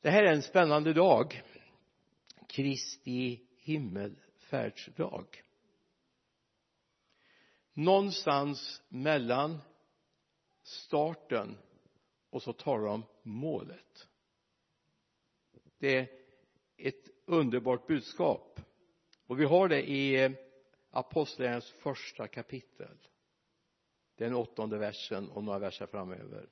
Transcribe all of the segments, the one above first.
det här är en spännande dag. Kristi himmelfärdsdag. Någonstans mellan starten och så talar de om målet. Det är ett underbart budskap. Och vi har det i apostlagärningarnas första kapitel. Den åttonde versen och några verser framöver.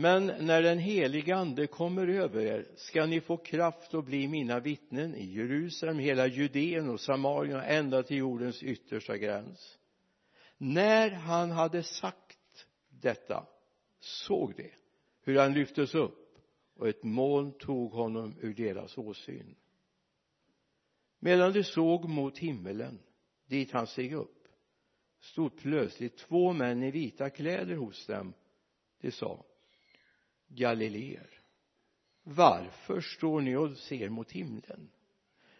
Men när den helige ande kommer över er ska ni få kraft att bli mina vittnen i Jerusalem, hela Judeen och Samarien och ända till jordens yttersta gräns. När han hade sagt detta såg de hur han lyftes upp och ett moln tog honom ur deras åsyn. Medan de såg mot himmelen dit han steg upp stod plötsligt två män i vita kläder hos dem. De sa galileer. Varför står ni och ser mot himlen?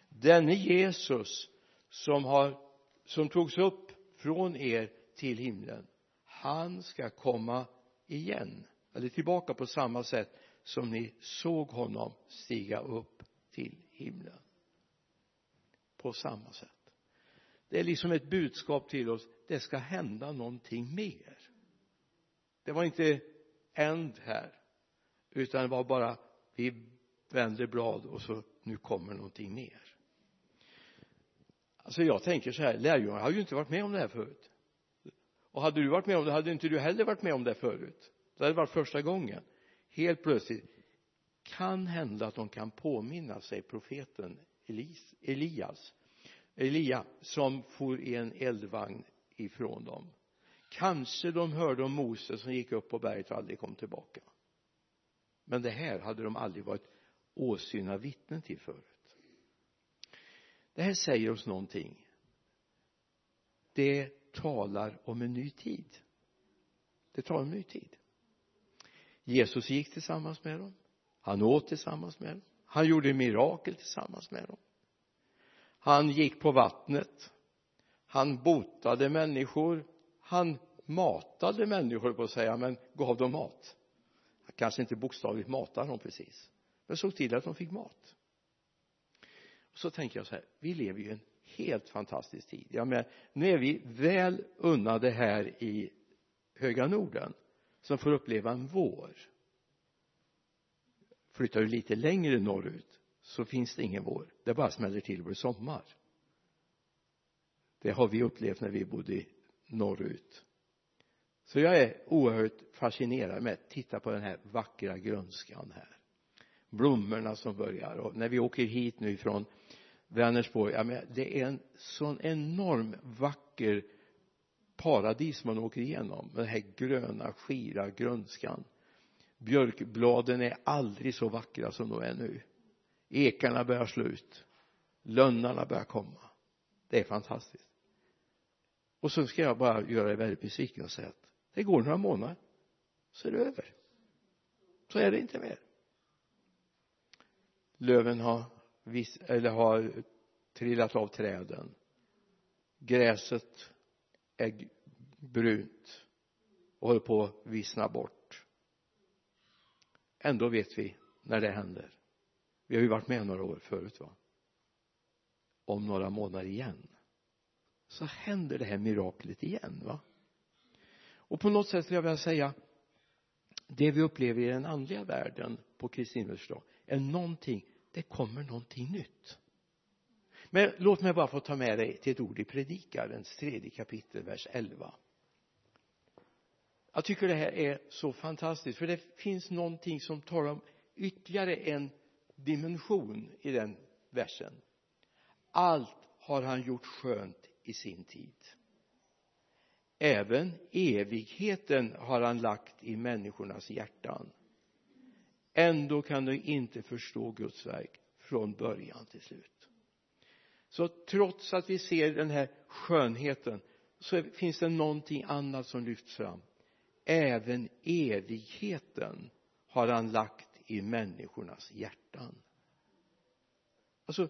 Denne Jesus som har som togs upp från er till himlen han ska komma igen. Eller tillbaka på samma sätt som ni såg honom stiga upp till himlen. På samma sätt. Det är liksom ett budskap till oss det ska hända någonting mer. Det var inte end här utan det var bara vi vänder blad och så nu kommer någonting mer. Alltså jag tänker så här lärjungarna har ju inte varit med om det här förut. Och hade du varit med om det hade inte du heller varit med om det förut. Det hade varit första gången. Helt plötsligt kan hända att de kan påminna sig profeten Elis, Elias Elia som for i en eldvagn ifrån dem. Kanske de hörde om Moses som gick upp på berget och aldrig kom tillbaka men det här hade de aldrig varit åsyna vittnen till förut. Det här säger oss någonting. Det talar om en ny tid. Det talar om en ny tid. Jesus gick tillsammans med dem. Han åt tillsammans med dem. Han gjorde mirakel tillsammans med dem. Han gick på vattnet. Han botade människor. Han matade människor på att säga men gav dem mat kanske inte bokstavligt matade dem precis. Men såg till att de fick mat. Och så tänker jag så här vi lever ju i en helt fantastisk tid. Jag menar nu är vi väl unnade här i höga norden som får uppleva en vår. Flyttar du lite längre norrut så finns det ingen vår. Det bara smäller till och blir sommar. Det har vi upplevt när vi bodde norrut så jag är oerhört fascinerad med att titta på den här vackra grönskan här. Blommorna som börjar och när vi åker hit nu ifrån Vänersborg ja, men det är en sån enorm vacker paradis man åker igenom med den här gröna skira grönskan. Björkbladen är aldrig så vackra som de är nu. Ekarna börjar slå ut. Lönnarna börjar komma. Det är fantastiskt. Och så ska jag bara göra er väldigt besviken och säga att det går några månader så är det över. Så är det inte mer. Löven har vis, eller har trillat av träden. Gräset är brunt och håller på att vissna bort. Ändå vet vi när det händer. Vi har ju varit med några år förut va? Om några månader igen. Så händer det här miraklet igen va? Och på något sätt skulle jag vilja säga det vi upplever i den andliga världen på Kristi himmelfärdsdag är någonting det kommer någonting nytt. Men låt mig bara få ta med dig till ett ord i predikarens tredje kapitel vers 11 jag tycker det här är så fantastiskt för det finns någonting som talar om ytterligare en dimension i den versen. Allt har han gjort skönt i sin tid även evigheten har han lagt i människornas hjärtan. Ändå kan du inte förstå Guds verk från början till slut. Så trots att vi ser den här skönheten så finns det någonting annat som lyfts fram. Även evigheten har han lagt i människornas hjärtan. Alltså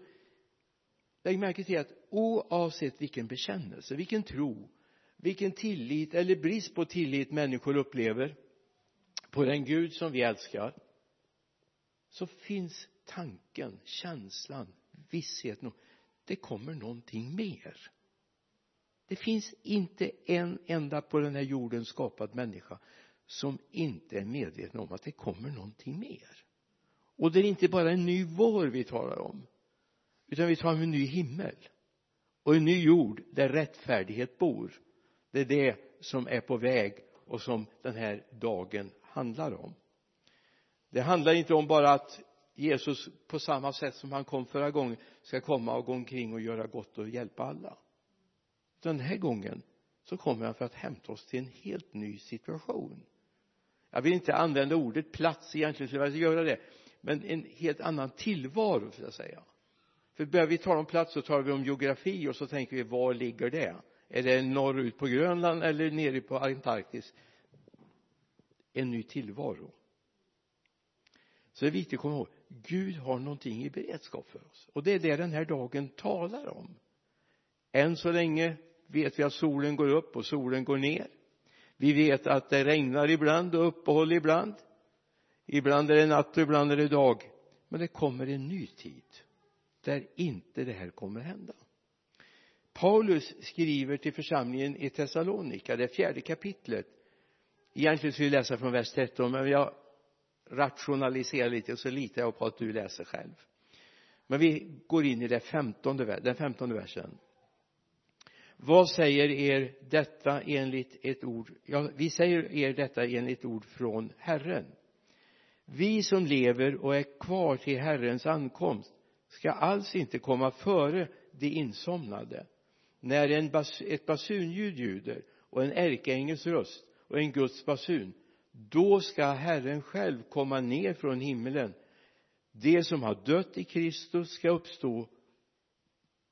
lägg märke till att oavsett vilken bekännelse, vilken tro vilken tillit eller brist på tillit människor upplever på den Gud som vi älskar så finns tanken, känslan, vissheten det kommer någonting mer. Det finns inte en enda på den här jorden skapad människa som inte är medveten om att det kommer någonting mer. Och det är inte bara en ny vår vi talar om utan vi talar om en ny himmel och en ny jord där rättfärdighet bor det är det som är på väg och som den här dagen handlar om. Det handlar inte om bara att Jesus på samma sätt som han kom förra gången ska komma och gå omkring och göra gott och hjälpa alla. Den här gången så kommer han för att hämta oss till en helt ny situation. Jag vill inte använda ordet plats egentligen skulle jag göra det men en helt annan tillvaro för jag säga. För börjar vi tala om plats så talar vi om geografi och så tänker vi var ligger det? Är det norrut på Grönland eller nere på Antarktis? En ny tillvaro. Så det är viktigt att komma ihåg Gud har någonting i beredskap för oss. Och det är det den här dagen talar om. Än så länge vet vi att solen går upp och solen går ner. Vi vet att det regnar ibland och uppehåll ibland. Ibland är det natt och ibland är det dag. Men det kommer en ny tid där inte det här kommer hända. Paulus skriver till församlingen i Thessalonika det fjärde kapitlet. Egentligen skulle vi läsa från vers 13 men jag rationaliserar lite och så litar jag på att du läser själv. Men vi går in i det femtonde, den femtonde versen. Vad säger er detta enligt ett ord? Ja vi säger er detta enligt ord från Herren. Vi som lever och är kvar till Herrens ankomst ska alls inte komma före de insomnade när en bas, ett basunljud ljuder och en ärkeängels röst och en Guds basun då ska Herren själv komma ner från himmelen. De som har dött i Kristus ska uppstå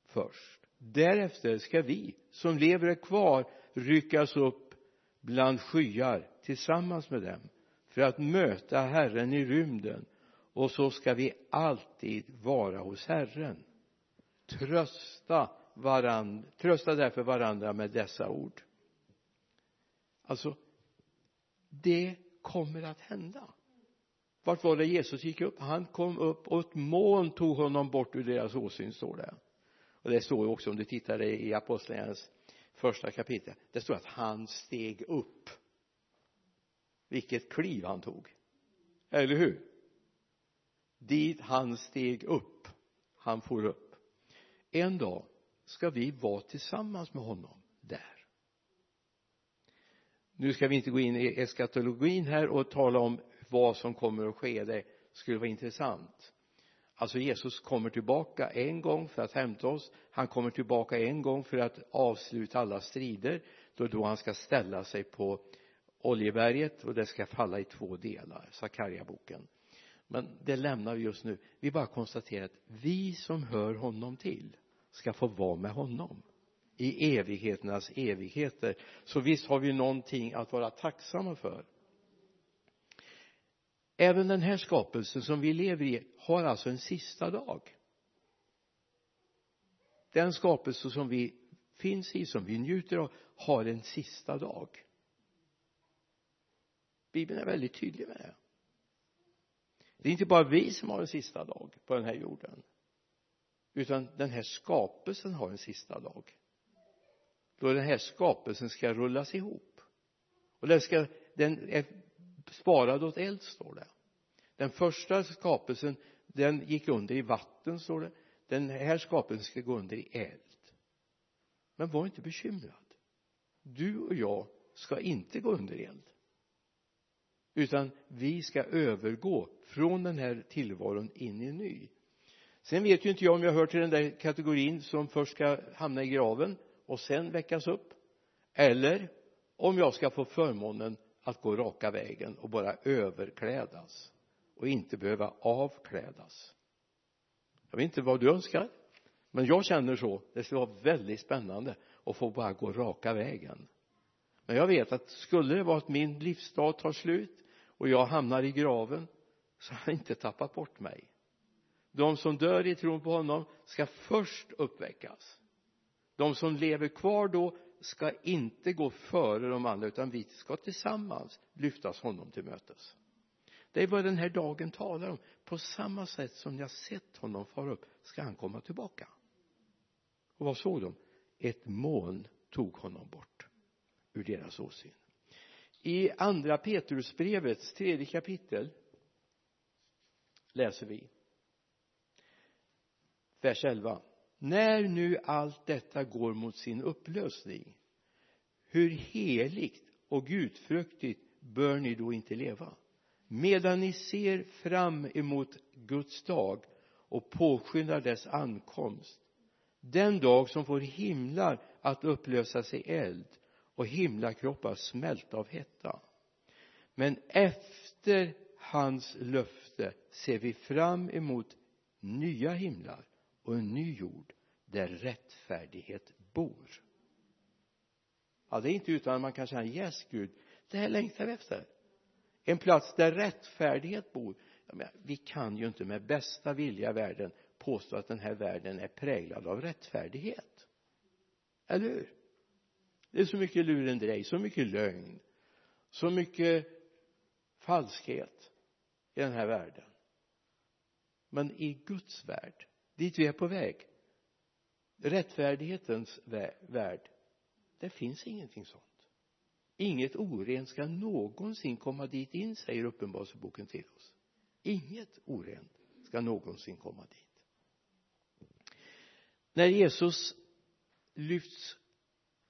först. Därefter ska vi som lever kvar ryckas upp bland skyar tillsammans med dem för att möta Herren i rymden. Och så ska vi alltid vara hos Herren. Trösta varandra trösta därför varandra med dessa ord. Alltså det kommer att hända. Vart var det Jesus gick upp? Han kom upp och ett moln tog honom bort ur deras åsyn står det. Och det står också om du tittar i apostlagärningarnas första kapitel det står att han steg upp. Vilket kliv han tog. Eller hur? Dit han steg upp han for upp. En dag ska vi vara tillsammans med honom där. Nu ska vi inte gå in i eskatologin här och tala om vad som kommer att ske. Det skulle vara intressant. Alltså Jesus kommer tillbaka en gång för att hämta oss. Han kommer tillbaka en gång för att avsluta alla strider. Då då han ska ställa sig på Oljeberget och det ska falla i två delar Sakarja-boken. Men det lämnar vi just nu. Vi bara konstaterar att vi som hör honom till ska få vara med honom. I evigheternas evigheter. Så visst har vi någonting att vara tacksamma för. Även den här skapelsen som vi lever i har alltså en sista dag. Den skapelse som vi finns i, som vi njuter av, har en sista dag. Bibeln är väldigt tydlig med det. Det är inte bara vi som har en sista dag på den här jorden utan den här skapelsen har en sista dag. Då den här skapelsen ska rullas ihop. Och den ska den är sparad åt eld står det. Den första skapelsen den gick under i vatten står det. Den här skapelsen ska gå under i eld. Men var inte bekymrad. Du och jag ska inte gå under eld. Utan vi ska övergå från den här tillvaron in i en ny sen vet ju inte jag om jag hör till den där kategorin som först ska hamna i graven och sen väckas upp eller om jag ska få förmånen att gå raka vägen och bara överklädas och inte behöva avklädas. Jag vet inte vad du önskar men jag känner så. Det skulle vara väldigt spännande att få bara gå raka vägen. Men jag vet att skulle det vara att min livsdag tar slut och jag hamnar i graven så har jag inte tappat bort mig de som dör i tron på honom ska först uppväckas. De som lever kvar då ska inte gå före de andra utan vi ska tillsammans lyftas honom till mötes. Det är vad den här dagen talar om. På samma sätt som ni har sett honom fara upp ska han komma tillbaka. Och vad såg de? Ett moln tog honom bort ur deras åsyn. I andra Petrusbrevets tredje kapitel läser vi vers 11 när nu allt detta går mot sin upplösning hur heligt och gudfruktigt bör ni då inte leva? Medan ni ser fram emot Guds dag och påskyndar dess ankomst den dag som får himlar att upplösas i eld och himlakroppar smälta av hetta. Men efter hans löfte ser vi fram emot nya himlar och en ny jord där rättfärdighet bor. Ja det är inte utan att man kan säga yes Gud det här längtar vi efter. En plats där rättfärdighet bor. Menar, vi kan ju inte med bästa vilja i världen påstå att den här världen är präglad av rättfärdighet. Eller hur? Det är så mycket lurendrej, så mycket lögn så mycket falskhet i den här världen. Men i Guds värld dit vi är på väg. Rättfärdighetens värld. Det finns ingenting sånt. Inget orent ska någonsin komma dit in säger uppenbarelseboken till oss. Inget orent ska någonsin komma dit. När Jesus lyfts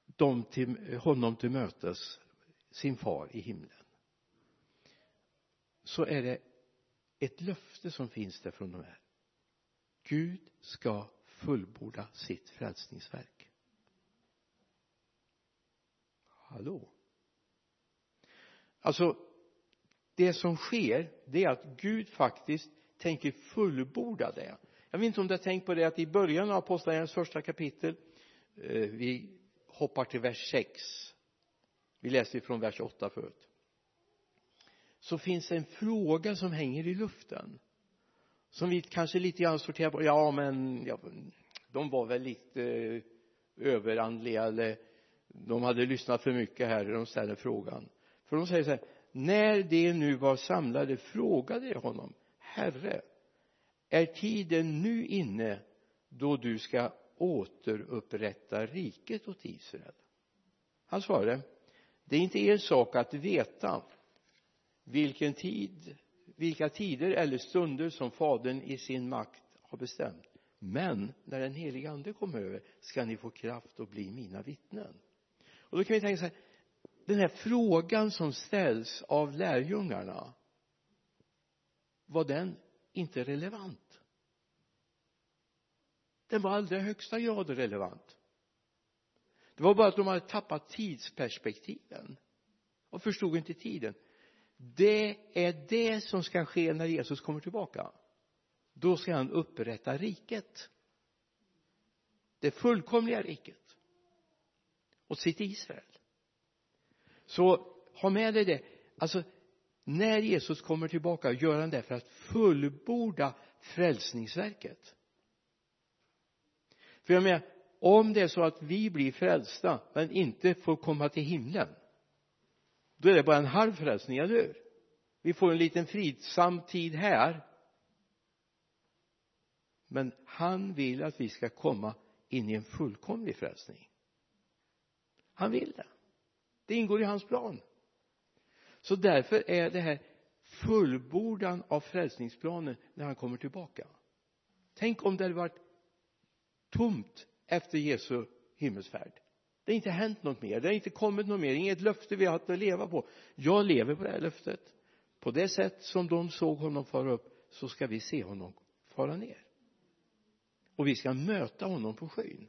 dem till, honom till mötes sin far i himlen så är det ett löfte som finns där från de här. Gud ska fullborda sitt frälsningsverk. Hallå? Alltså det som sker det är att Gud faktiskt tänker fullborda det. Jag vet inte om du har tänkt på det att i början av apostlagärningarnas första kapitel eh, vi hoppar till vers 6 vi läste från vers 8 förut. Så finns det en fråga som hänger i luften som vi kanske lite grann sorterar på. Ja men ja, de var väl lite eh, överandliga eller de hade lyssnat för mycket här när de ställer frågan. För de säger så här när de nu var samlade frågade de honom herre är tiden nu inne då du ska återupprätta riket åt Israel han svarade det är inte er sak att veta vilken tid vilka tider eller stunder som fadern i sin makt har bestämt. Men när den heliga ande kommer över ska ni få kraft att bli mina vittnen. Och då kan vi tänka så här den här frågan som ställs av lärjungarna var den inte relevant? Den var allra högsta grad relevant. Det var bara att de hade tappat tidsperspektiven och förstod inte tiden det är det som ska ske när Jesus kommer tillbaka. Då ska han upprätta riket. Det fullkomliga riket. Åt sitt Israel. Så ha med dig det. Alltså när Jesus kommer tillbaka gör han det för att fullborda frälsningsverket. För jag menar om det är så att vi blir frälsta men inte får komma till himlen då är det bara en halv frälsning, eller hur? Vi får en liten fridsam tid här. Men han vill att vi ska komma in i en fullkomlig frälsning. Han vill det. Det ingår i hans plan. Så därför är det här fullbordan av frälsningsplanen när han kommer tillbaka. Tänk om det hade varit tomt efter Jesu himmelsfärd det har inte hänt något mer. Det har inte kommit något mer. Inget löfte vi har haft att leva på. Jag lever på det här löftet. På det sätt som de såg honom fara upp så ska vi se honom fara ner. Och vi ska möta honom på skyn.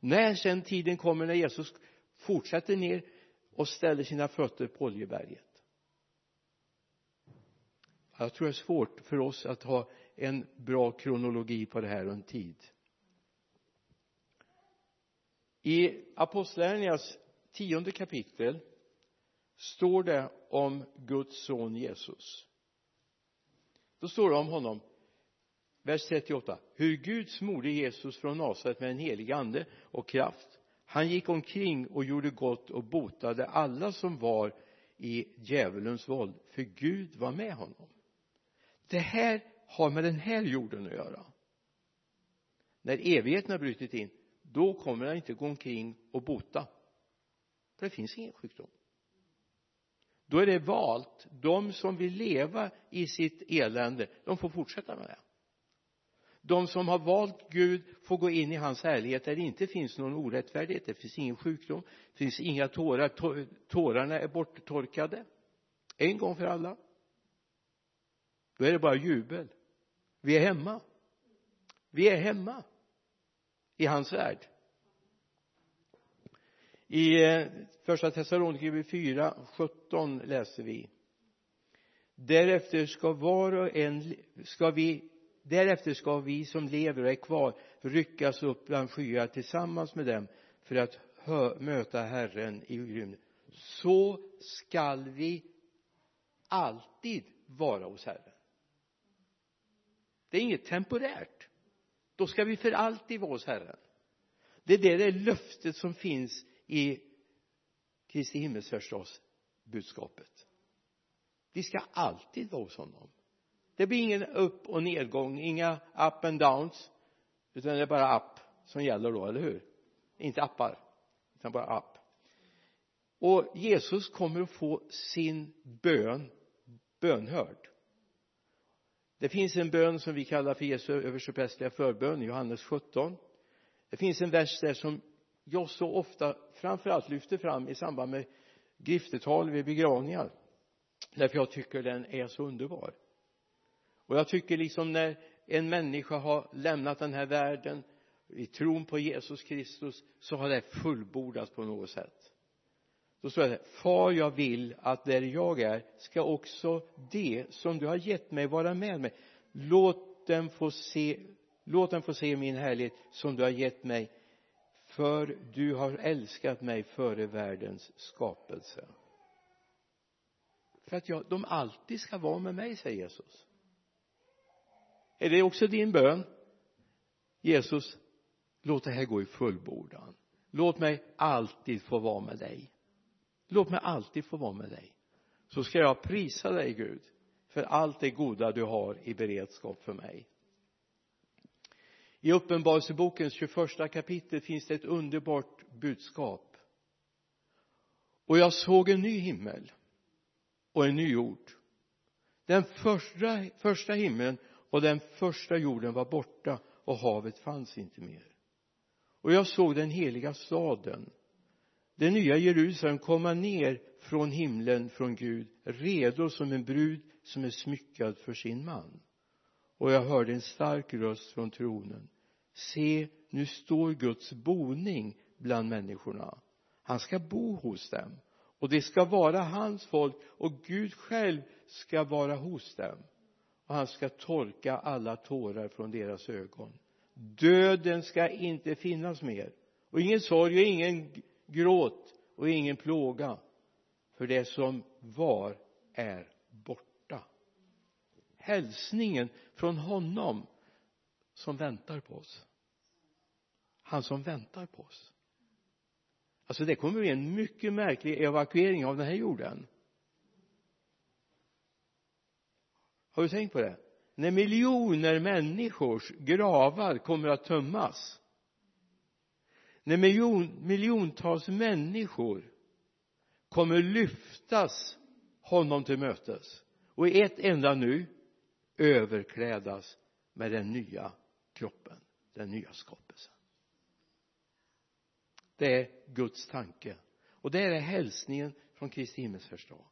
När sen tiden kommer när Jesus fortsätter ner och ställer sina fötter på Oljeberget. Jag tror det är svårt för oss att ha en bra kronologi på det här och en tid i apostlärningarnas tionde kapitel står det om Guds son Jesus. Då står det om honom vers 38 hur Gud smorde Jesus från Nasaret med en helig ande och kraft han gick omkring och gjorde gott och botade alla som var i djävulens våld för Gud var med honom. Det här har med den här jorden att göra. När evigheten har brutit in då kommer han inte gå omkring och bota. För det finns ingen sjukdom. Då är det valt. De som vill leva i sitt elände de får fortsätta med det. De som har valt Gud får gå in i hans härlighet där det inte finns någon orättfärdighet det finns ingen sjukdom det finns inga tårar tårarna är borttorkade. En gång för alla. Då är det bara jubel. Vi är hemma. Vi är hemma i hans värld. I eh, första Thessalonikerbrevet 4, 17 läser vi. Därefter ska var och en ska vi därefter ska vi som lever och är kvar ryckas upp bland skyar tillsammans med dem för att möta Herren i rymden. Så skall vi alltid vara hos Herren. Det är inget temporärt då ska vi för alltid vara hos Herren det är det, det löftet som finns i Kristi himmelsfärdsdags budskapet. Vi ska alltid vara hos honom. Det blir ingen upp och nedgång inga up and downs utan det är bara upp som gäller då, eller hur? Inte appar utan bara upp. och Jesus kommer att få sin bön bönhörd det finns en bön som vi kallar för Jesu översteprästerliga förbön Johannes 17 det finns en vers där som jag så ofta framförallt lyfter fram i samband med griftetal vid begravningar. Därför jag tycker den är så underbar. Och jag tycker liksom när en människa har lämnat den här världen i tron på Jesus Kristus så har det fullbordats på något sätt då står det far jag vill att där jag är ska också det som du har gett mig vara med mig. Låt dem få se låt dem få se min härlighet som du har gett mig för du har älskat mig före världens skapelse. För att jag, de alltid ska vara med mig säger Jesus. Är det också din bön? Jesus låt det här gå i fullbordan. Låt mig alltid få vara med dig låt mig alltid få vara med dig. Så ska jag prisa dig Gud för allt det goda du har i beredskap för mig. I uppenbarelsebokens 21 kapitel finns det ett underbart budskap. Och jag såg en ny himmel och en ny jord. Den första, första himlen och den första jorden var borta och havet fanns inte mer. Och jag såg den heliga staden det nya Jerusalem komma ner från himlen från Gud redo som en brud som är smyckad för sin man. Och jag hörde en stark röst från tronen. Se nu står Guds boning bland människorna. Han ska bo hos dem. Och det ska vara hans folk och Gud själv ska vara hos dem. Och han ska torka alla tårar från deras ögon. Döden ska inte finnas mer. Och ingen sorg och ingen gråt och ingen plåga för det som var är borta. Hälsningen från honom som väntar på oss. Han som väntar på oss. Alltså det kommer bli en mycket märklig evakuering av den här jorden. Har du tänkt på det? När miljoner människors gravar kommer att tömmas när miljon, miljontals människor kommer lyftas honom till mötes och i ett enda nu överklädas med den nya kroppen den nya skapelsen. Det är Guds tanke. Och det är hälsningen från Kristi himmelsfärdsdag.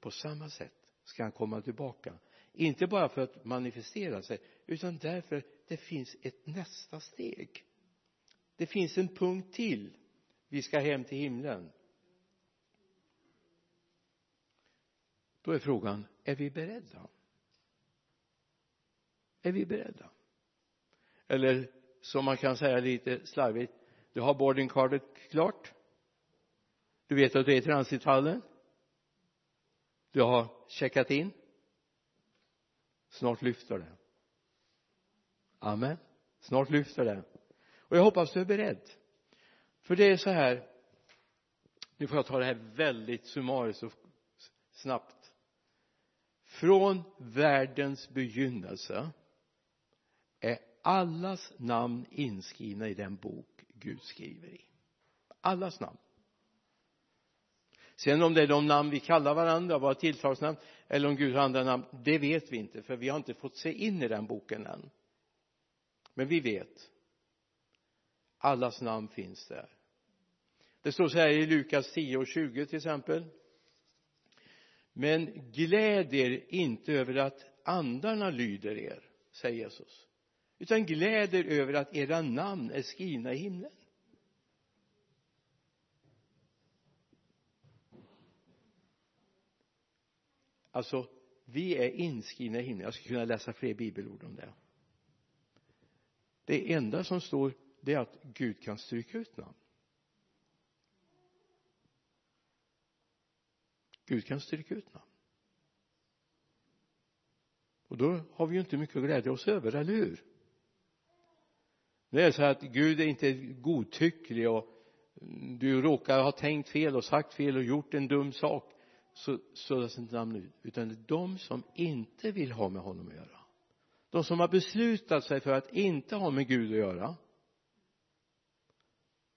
På samma sätt ska han komma tillbaka. Inte bara för att manifestera sig utan därför det finns ett nästa steg det finns en punkt till. Vi ska hem till himlen. Då är frågan är vi beredda? Är vi beredda? Eller som man kan säga lite slarvigt du har boardingcardet klart. Du vet att du är i transithallen. Du har checkat in. Snart lyfter det. Amen. Snart lyfter det och jag hoppas du är beredd. För det är så här nu får jag ta det här väldigt summariskt och snabbt. Från världens begynnelse är allas namn inskrivna i den bok Gud skriver i. Allas namn. Sen om det är de namn vi kallar varandra, våra tilltalsnamn eller om Gud har andra namn det vet vi inte för vi har inte fått se in i den boken än. Men vi vet allas namn finns där. Det står så här i Lukas 10 och 20 till exempel. Men gläd er inte över att andarna lyder er säger Jesus. Utan gläd er över att era namn är skrivna i himlen. Alltså vi är inskrivna i himlen. Jag skulle kunna läsa fler bibelord om det. Det enda som står det är att Gud kan stryka ut namn. Gud kan stryka ut namn. Och då har vi ju inte mycket att glädja oss över, eller hur? Det är så att Gud är inte godtycklig och du råkar ha tänkt fel och sagt fel och gjort en dum sak så suddas inte namn ut. Utan det är de som inte vill ha med honom att göra. De som har beslutat sig för att inte ha med Gud att göra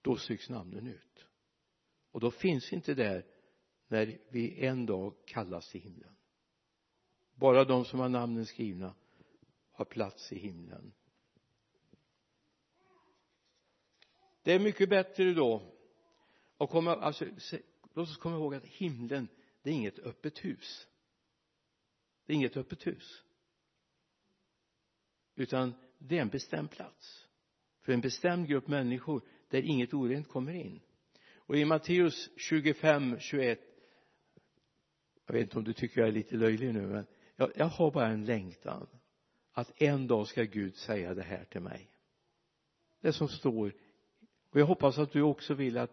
då sugs namnen ut. Och då finns vi inte där när vi en dag kallas till himlen. Bara de som har namnen skrivna har plats i himlen. Det är mycket bättre då att komma alltså låt oss komma ihåg att himlen det är inget öppet hus. Det är inget öppet hus. Utan det är en bestämd plats för en bestämd grupp människor där inget orent kommer in. Och i Matteus 25, 21 jag vet inte om du tycker jag är lite löjlig nu men jag, jag har bara en längtan att en dag ska Gud säga det här till mig. Det som står. Och jag hoppas att du också vill att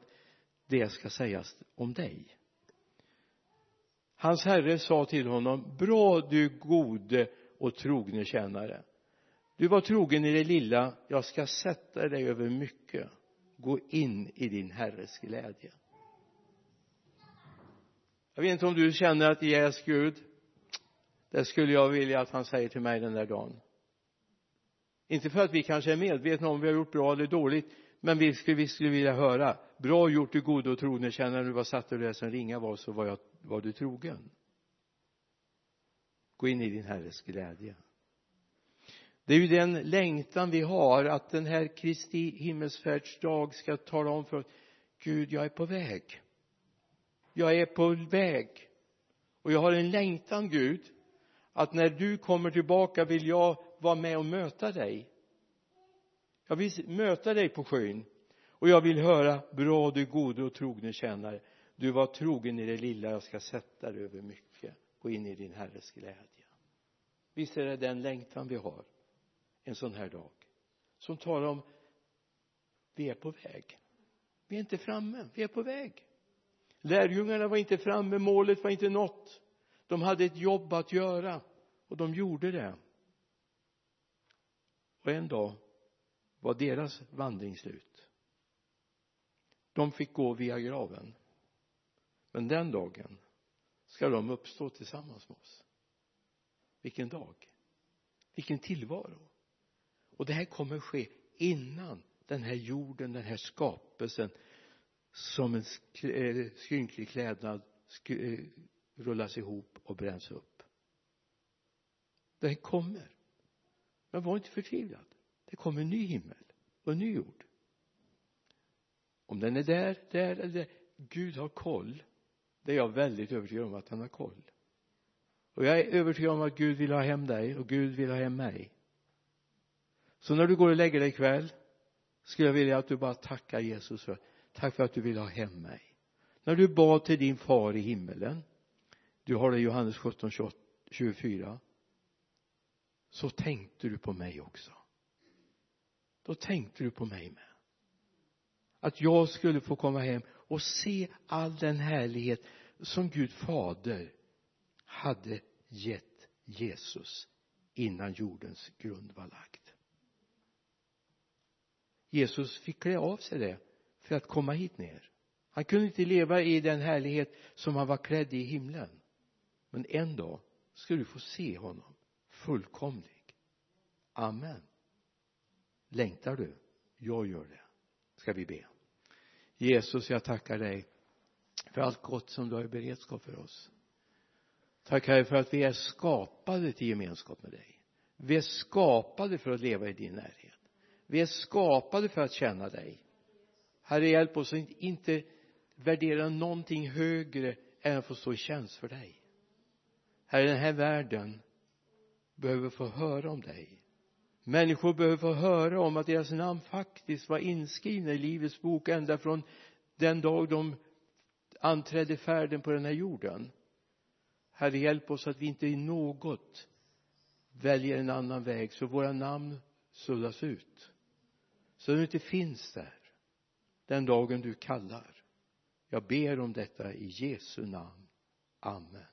det ska sägas om dig. Hans herre sa till honom bra du gode och trogne tjänare. Du var trogen i det lilla. Jag ska sätta dig över mycket gå in i din herres glädje. Jag vet inte om du känner att yes Gud det skulle jag vilja att han säger till mig den där dagen. Inte för att vi kanske är medvetna om vi har gjort bra eller dåligt men vi skulle, vi skulle vilja höra bra gjort du gode och trogne känner du var satte du dig som ringa var så var jag var du trogen. Gå in i din herres glädje det är ju den längtan vi har att den här Kristi himmelsfärdsdag ska tala om för oss Gud jag är på väg. Jag är på väg. Och jag har en längtan Gud att när du kommer tillbaka vill jag vara med och möta dig. Jag vill möta dig på sjön och jag vill höra bra du gode och trogne tjänare. Du var trogen i det lilla jag ska sätta dig över mycket. Gå in i din herres glädje. Visst är det den längtan vi har en sån här dag som talar om vi är på väg. Vi är inte framme, vi är på väg. Lärjungarna var inte framme, målet var inte nått. De hade ett jobb att göra och de gjorde det. Och en dag var deras vandring slut. De fick gå via graven. Men den dagen ska de uppstå tillsammans med oss. Vilken dag. Vilken tillvaro och det här kommer ske innan den här jorden, den här skapelsen som en eh, skrynklig klädnad eh, rullas ihop och bränns upp. Det kommer. Men var inte förtvivlad. Det kommer en ny himmel och en ny jord. Om den är där, där eller där Gud har koll. Det är jag väldigt övertygad om att han har koll. Och jag är övertygad om att Gud vill ha hem dig och Gud vill ha hem mig så när du går och lägger dig ikväll skulle jag vilja att du bara tackar Jesus för tack för att du vill ha hem mig. När du bad till din far i himmelen du har det i Johannes 17, 24 så tänkte du på mig också. Då tänkte du på mig med. Att jag skulle få komma hem och se all den härlighet som Gud fader hade gett Jesus innan jordens grund var lagd. Jesus fick klä av sig det för att komma hit ner. Han kunde inte leva i den härlighet som han var klädd i himlen. Men en dag ska du få se honom fullkomlig. Amen. Längtar du? Jag gör det. Ska vi be? Jesus jag tackar dig för allt gott som du har i beredskap för oss. Tack herre för att vi är skapade till gemenskap med dig. Vi är skapade för att leva i din närhet vi är skapade för att känna dig. Herre hjälp oss att inte värdera någonting högre än att få stå i tjänst för dig. Herre den här världen behöver få höra om dig. Människor behöver få höra om att deras namn faktiskt var inskrivna i livets bok ända från den dag de anträdde färden på den här jorden. Herre hjälp oss att vi inte i något väljer en annan väg så våra namn suddas ut så du inte finns där den dagen du kallar. Jag ber om detta i Jesu namn. Amen.